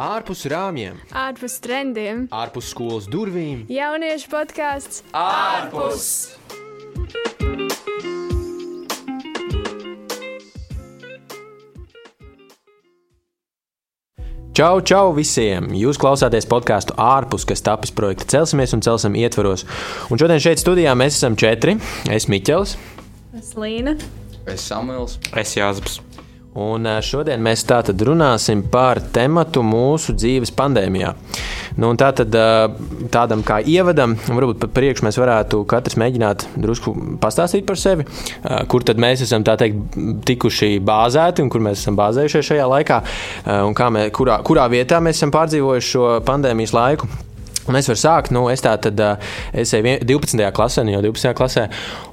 ārpus rāmjiem, ārpus trendiem, ārpus skolas durvīm. jauniešu podkāsts ārpus! Čau, čau visiem! Jūs klausāties podkāstu ārpus, kas tapis projekta Celsimies un Celsim ietvaros. Un šodien šeit studijā mēs esam četri. Es Miķels. Es Līna. Es Samuēls. Es Jāzeps. Un ā, šodien mēs tātad runāsim par tematu mūsu dzīves pandēmijā. Nu, tātad ā, tādam kā ievadam, varbūt pat priekš mēs varētu katrs mēģināt drusku pastāstīt par sevi, ā, kur tad mēs esam teikt tikuši bāzēti un kur mēs esam bāzējušies šajā laikā, un mē, kurā, kurā vietā mēs esam pārdzīvojuši šo pandēmijas laiku. Un es varu sākt, nu, es tā tad es eju vien- 12. klasē, nu jau 12. klasē.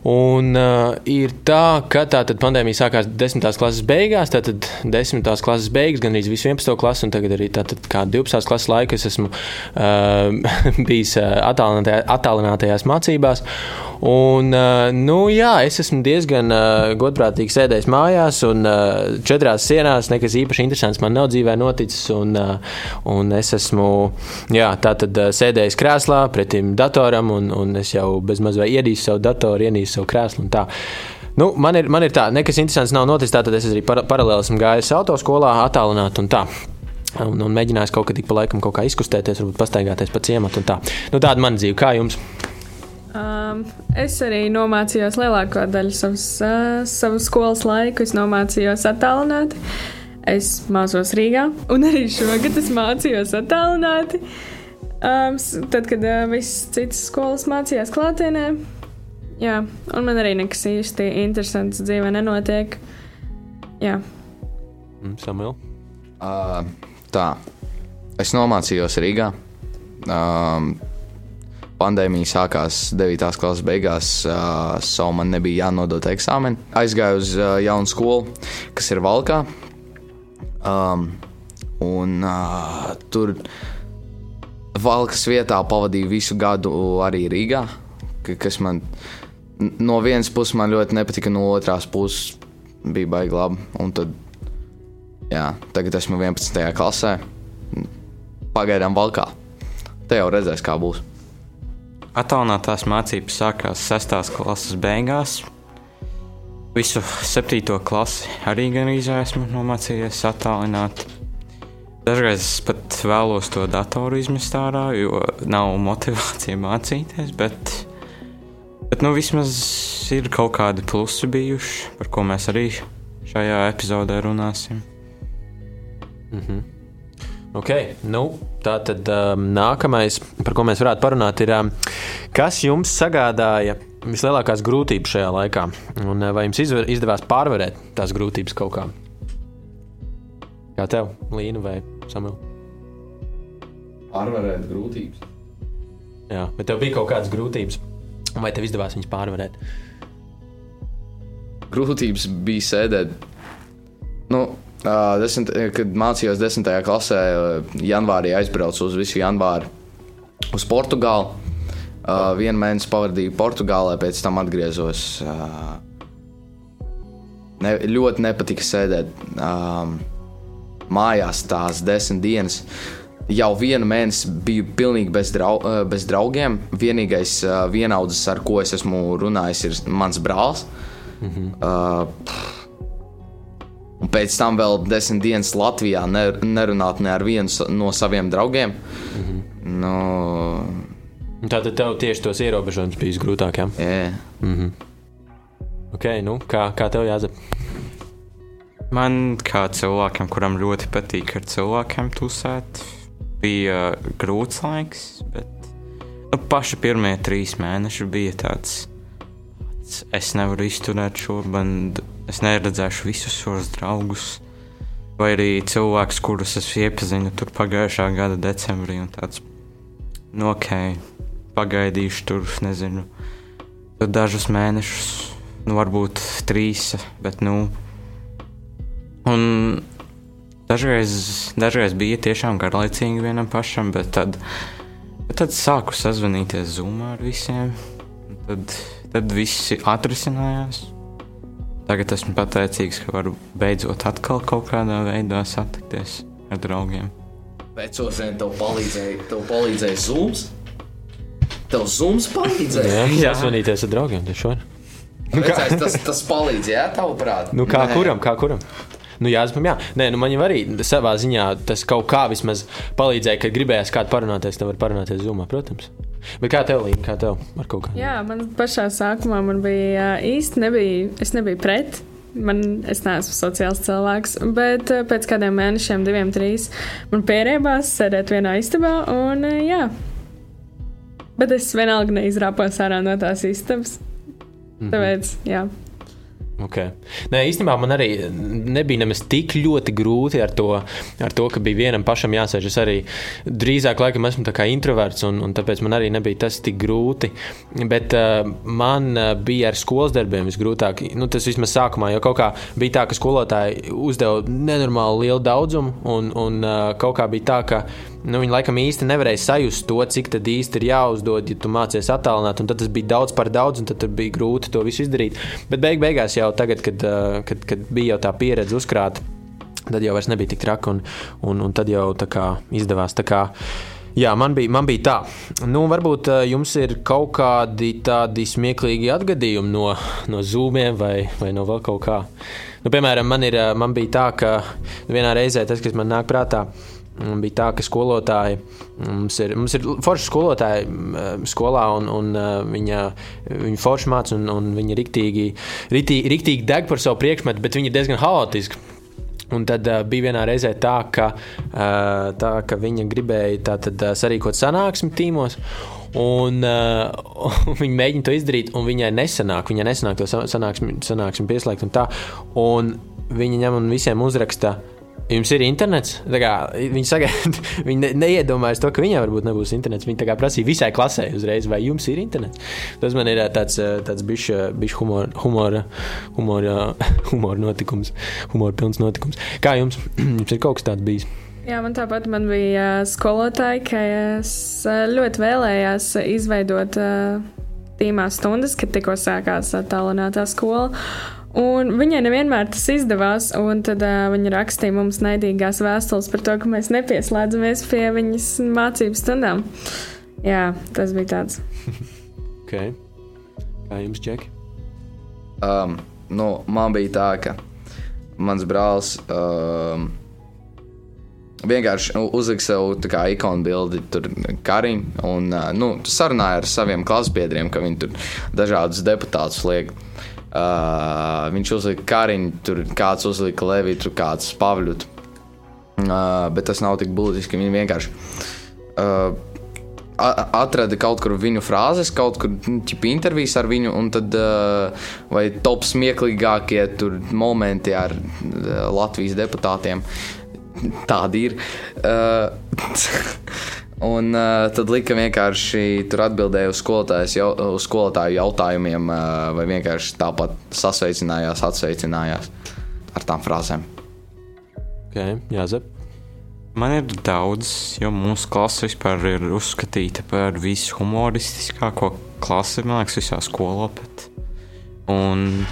Un uh, ir tā, ka tā tad pandēmija sākās 10. klases beigās, tātad 10. klases beigas, gan arī visu 11. klasi, un tagad arī tātad kā 12. klases laiku es esmu uh, bijis attālinātajā, attālinātajās mācībās. Un, uh, nu, jā, es esmu diezgan uh, godprātīgi sēdējis mājās, un uh, četrās sienās nekas īpaši interesants man nav dzīvē noticis. Un, uh, un es esmu jā, tātad, uh, sēdējis krēslā pretim datoram, un, un es jau bezmaz vai iedīsu savu datoru, ienīstu savu krēslu. un tā. Nu, man, ir, man ir tā, nekas interesants nav noticis. Tātad es arī par, paralēli esmu gājis autoskolā, attālināti un tā. Un, un mēģinājis kaut kad ik pa laikam kaut kā izkustēties, varbūt pastaigāties pa ciematu. un Tā. Nu, tāda man dzīve, kā jums? Um, es arī nomācījos lielāko daļu savas, uh, savas skolas laiku. Es nomācījos attālināti. Es mācos Rīgā, un arī šogad es mācījos attālināti. Um, tad, kad uh, visas citas skolas mācījās klātienē, jā, un man arī nekas īsti interesants dzīvē nenotiek. Jā, Mm, Samuel. Uh, tā. Es nomācījos Rīgā. Um, pandēmija sākās 9. klases beigās, uh, so man nebija jānodod eksāmeni. Aizgāju uz uh, jaunu skolu, kas ir Valkā. Um, un uh, tur Valkas vietā pavadīju visu gadu arī Rīgā, ka- kas man no vienas puses man ļoti nepatika, no otras puses bija baigi labi. Un tad Jā, tagad esmu 11. klasē. Pagaidām valkā. Te jau redzēs, kā būs. Attālinātās mācības sākās 6. klases beigās. Visu 7. klasi arī gan esmu nomācījies attālināti. Dažreiz es pat vēlos to datoru izmest ārā, jo nav motivācija mācīties, bet, bet nu, vismaz ir kaut kādi plusi bijuši, par ko mēs arī šajā epizodē runāsim. Ok, nu, tā tad um, nākamais, par ko mēs varētu parunāt, ir, um, kas jums sagādāja vislielākās grūtības šajā laikā? Un uh, vai jums izdevās pārvarēt tās grūtības kaut kā? Kā tev, Līna vai Samuel? Pārvarēt grūtības. Jā, bet tev bija kaut kādas grūtības, vai tev izdevās viņas pārvarēt? Grūtības bija sēdēt. Nu, ā, desmit, kad mācījos 10. klasē, janvārī aizbraucu uz visu janvāru uz Portugāli. Uh, vienu mēnesi pavadīju Portugālē, pēc tam atgriezos. Uh, ne, ļoti nepatika sēdēt um, mājās tās desmit dienas. Jau vienu mēnesi biju pilnīgi bez, drau, uh, bez draugiem. Vienīgais uh, vienaudzis, ar ko es esmu runājis, ir mans brālis. Uh, pff. un pēc tam vēl desmit dienas Latvijā ne, nerunāt ne ar vienu no saviem draugiem. Nu, Un Tātad tev tieši tos ierobežojumus bija grūtāk. Ja? jā. Ok, nu, kā, kā tev jāzina? Man, kā cilvēkam, kuram ļoti patīk ar cilvēkiem tusēt, bija grūts laiks, bet nu, paši pirmie trīs mēneši bija tāds. Es nevaru izturēt šo, man es neredzēšu visus šos draugus. Vai arī cilvēkus, kurus es iepazinu tur pagājušā gada decembrī. Tāds, nu, ok, pagaidīšu tur, nezinu, tur dažus mēnešus, nu, varbūt trīs, bet, nu, Un dažreiz, dažreiz bija tiešām garlaicīgi vienam pašam, bet tad, bet tad sāku sazvanīties Zoomā ar visiem. un Tad, tad viss atrisinājās. Tagad esmu pateicīgs, ka varu beidzot atkal kaut kādā veidā satikties ar draugiem. Vecosien tev palīdzēja, tev palīdzēja zūms. Tev zūms palīdzēja. Jā, sazvanīties ar draugiem. taču var. Vecais, tas, tas palīdz, jā, tavuprāt. Nu, kā Nē. kuram? Kā kuram? Nu, jā, jā. Nē, nu, man jau arī savā ziņā tas kaut kā vismaz palīdzēja, kad gribējās kādu parunāties. Tad var parunāties zumā, protams. Bet kā tev līnija, kā tev ar kaut kā? Jā, man pašā sākumā man bija īsti nebija, es nebiju pret. Man, es neesmu sociāls cilvēks, bet pēc kādiem mēnešiem, diviem, trīs, man pierēbās sēdēt vienā istabā. Un, jā. Bet es vienalga neizrāpos ārā no tās istabas. Tāpēc, jā. Okay. Nē, īstenībā man arī nebija nemaz tik ļoti grūti ar to, ar to ka bija vienam pašam jāsēž. Es arī drīzāk laikam esmu introverts, un, un tāpēc man arī nebija tas tik grūti. Bet uh, man uh, bija ar skolas darbiem visgrūtāk. Nu, tas vismaz sākumā, jo kaut kā bija tā, ka skolotāji uzdeva nenormāli lielu daudzumu, un, un uh, kaut kā bija tā, ka nu, viņi laikam īsti nevarēja sajust to, cik tad īsti ir jāuzdod, ja tu mācies attālināt. Tad tas bija daudz par daudz, un tad bija grūti to visu izdarīt. Bet beig beigās jau tagad, kad, kad, kad bija jau tā pieredze uzkrāta, tad jau vairs nebija tik traki, un, un, un tad jau tā kā izdevās. Tā kā, Jā, man bija, man bija tā. Nu, varbūt jums ir kaut kādi tādi smieklīgi atgadījumi no, no zūmiem vai, vai no vēl kaut kā. Nu, piemēram, man, ir, man bija tā, ka vienā reizē tas, kas man nāk prātā, bija tā, ka skolotāji mums ir, mums ir forši skolotāji mm, skolā, un, un uh, viņa, viņa forši māca, un, un viņa riktīgi, riktīgi, riktīgi deg par savu priekšmetu, bet viņa ir diezgan haotiski. Un tad uh, bija vienā reizē tā, ka, uh, tā, ka viņa gribēja tātad, uh, sarīkot sanāksmi tīmos. Un, uh, viņa mēģina to izdarīt, un viņai nesanāk. Viņai nesanāk to sa- sanāksmi, sanāksmi pieslēgt. Un tā, un viņa ņem un visiem uzraksta, jums ir internets. Kā, viņa sagaida, viņa ne, neiedomājas to, ka viņai varbūt nebūs internets. Viņa prasīja visai klasē uzreiz, vai jums ir internets. Tas man ir tāds, tāds biš humora, humora, humora, humora notikums, humora pilns notikums. Kā jums? jums ir kaut kas tāds bijis? Jā, man tāpat man bija ā, skolotāji, kas ā, ļoti vēlējās ā, izveidot tīmā stundas, kad tikko sākās attālinātā skola. Un viņai nevienmēr tas izdevās, un tad uh, viņa rakstīja mums naidīgās vēstules par to, ka mēs nepieslēdzamies pie viņas mācību stundām. Jā, tas bija tāds. Okay. Kā jums, Džeki? Um, nu, man bija tā, ka mans brālis um, vienkārši uzlika sev tā kā ikonu bildi, tur Karim, un uh, nu, sarunāja ar saviem klasbiedriem, ka viņi tur dažādus deputātus liek. Uh, viņš uzlika Kariņu, tur kāds uzlika Leviju, tur kāds Pavļutu. Uh, bet tas nav tik būtiski. Viņi vienkārši uh, atrada kaut kur viņu frāzes, kaut kur nu, ķipa, intervijas ar viņu, un tad uh, vai top smieklīgākie momenti ar uh, Latvijas deputātiem. Tādi ir. Uh, un uh, tad lika vienkārši tur atbildēja uz, jau, uz skolotāju jautājumiem, uh, vai vienkārši tāpat sasveicinājās, atsveicinājās ar tām frāzēm. Okay. Jā, Zep. Man ir daudz, jo mūsu klase vispār ir uzskatīta par vishumoristiskāko klasi, man liekas, visā skolā. Bet. Un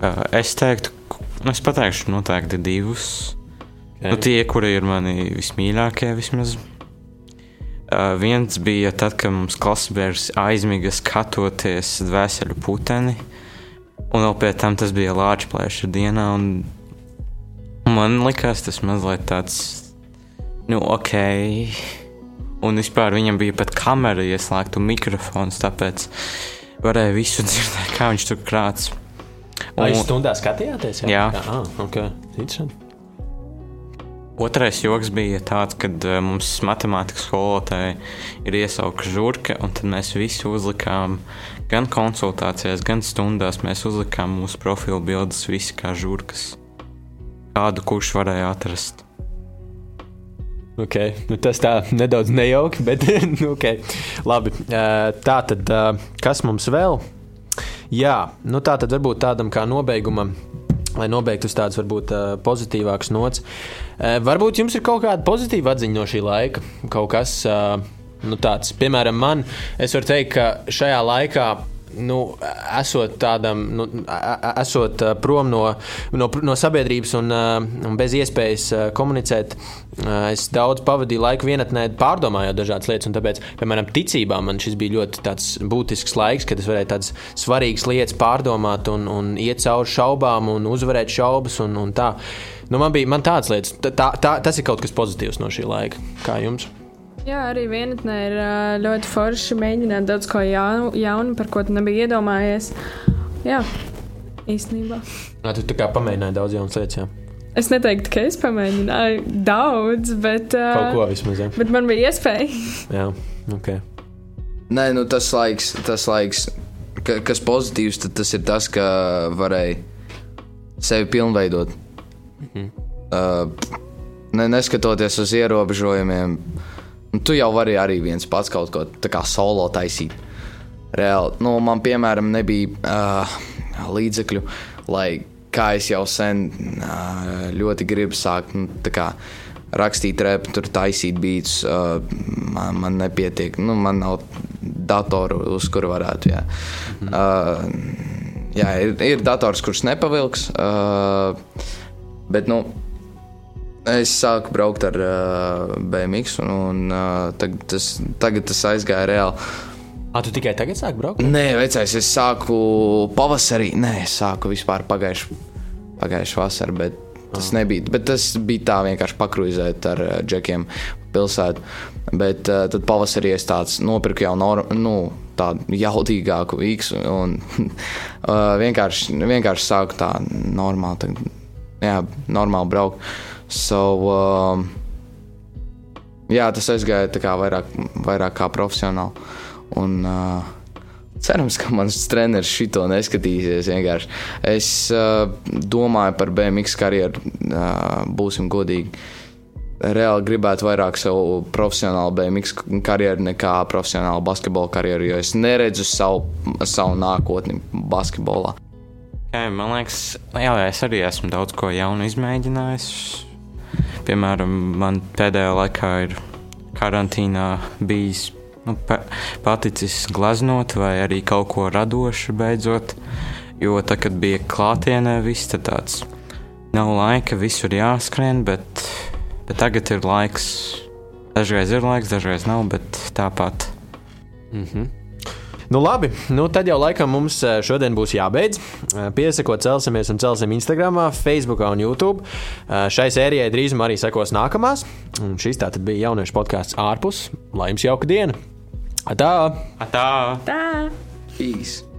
uh, es teiktu, nu, es pateikšu noteikti divus. Okay. Nu, tie, kuri ir mani vismīļākie, vismaz. Uh, viens bija tad, kad mums klasbērs aizmiga skatoties dvēseli puteni. Un vēl pēc tam tas bija Lāčplēša dienā. un Man likās tas mazliet tāds, nu, ok. Un vispār viņam bija pat kamera ieslēgta un mikrofons, tāpēc varēja visu dzirdēt, kā viņš tur krāts. Vai jūs stundā skatījāties? Jā. Ah, okay. Interesanti. Otrais joks bija tāds, ka uh, mums matemātikas skolotāja ir iesaukta žurka, un tad mēs visi uzlikām gan konsultācijās, gan stundās. Mēs uzlikām mūsu profilu bildes visi kā žurkas. Kādu kurš varēja atrast. Okay. Nu, tas tā nedaudz nejauki, bet nu, okay. labi. Uh, Tā tad, uh, kas mums vēl? Jā, nu tā tad varbūt tādam kā nobeigumam. Lai nobeigtu uz tādas varbūt pozitīvākas nots. Varbūt jums ir kaut kāda pozitīva atziņa no šī laika. Kaut kas nu, tāds, piemēram, man, es varu teikt, ka šajā laikā nu, esot tādam, nu, esot prom no, no, no sabiedrības un, un bez iespējas komunicēt, es daudz pavadīju laiku vienatnē, pārdomājot dažādas lietas. Tāpēc, piemēram, ticībā man šis bija ļoti būtisks laiks, kad es varēju tādas svarīgas lietas pārdomāt un, un iet cauri šaubām un uzvarēt šaubas un, un tā. Nu, man bija man tādas lietas, tā, tā, tas ir kaut kas pozitīvs no šī laika. Kā jums? Jā, arī vienatnē ir ļoti forši mēģināt daudz ko jaunu, jaunu par ko tu nebija iedomājies. Jā, īstenībā. Nā, tu tā kā pamēģināji daudz jaunas lietas. Jā. Es neteiktu, ka es pamēģināju daudz, bet. Kaut ko vismaz. Jā. Bet man bija iespēja. jā, ok. Nē, nu tas laiks, tas laiks ka, kas pozitīvs, tad tas ir tas, ka varēja sevi pilnveidot. Mhm. Uh, ne, neskatoties uz ierobežojumiem, Un tu jau vari arī viens pats kaut ko tādu solo taisīt. Reāli, nu, man, piemēram, nebija uh, līdzekļu, lai, kā es jau sen uh, ļoti gribu sākt, nu, kā, rakstīt repu, tur taisīt beidus. Uh, man, man nepietiek, nu, man nav datoru, uz kuru varētu. Jā, uh, jā ir, ir dators, kurš nepavilks, uh, bet, nu, Es sāku braukt ar uh, BMX, un, un uh, tagad, tas, tagad tas aizgāja reāli. A, tu tikai tagad sāki braukt? Nē, vecais, es sāku pavasarī. Nē, es sāku vispār pagājušā pagājušā vasarā, bet tas ah. nebija. Bet tas bija tā vienkārši pakruizēt ar uh, džekiem pilsētu. Bet uh, tad pavasarī es tāds nopirku jau norm, nu, tādu jaudīgāku īksu un uh, vienkārši, vienkārši sāku tā normāli, tā, jā, normāli braukt. So, um, jā, tas aizgāja kā vairāk, vairāk kā profesionāli. Un, uh, Cerams, ka mans treneris šito neskatīsies. Vienkārši. Es uh, domāju par BMX karjeru, uh, būsim godīgi. Reāli gribētu vairāk savu profesionālu BMX karjeru nekā profesionālu basketbola karjeru, jo es neredzu savu, savu nākotni basketbolā. Jā, man liekas, jā, es arī esmu daudz ko jaunu izmēģinājis Piemēram, man pēdējā laikā ir karantīnā bijis nu, paticis glaznot vai arī kaut ko radošu beidzot. Jo tā, kad bija klātienē, viss tāds nav laika, visur jāskrien, bet, bet tagad ir laiks. Dažreiz ir laiks, dažreiz nav, bet tāpat. Mm -hmm. Nu, labi, nu, tad jau laikam mums eh, šodien būs jābeidz. Eh, piesakot, celsimies un celsim Instagram, Facebook un YouTube. Eh, šai sērijai drīzumā arī sekos nākamās. Un šis tātad bija jauniešu podkāsts ārpus. Lai jums jauka diena! Atā! Atā! Tā! Peace!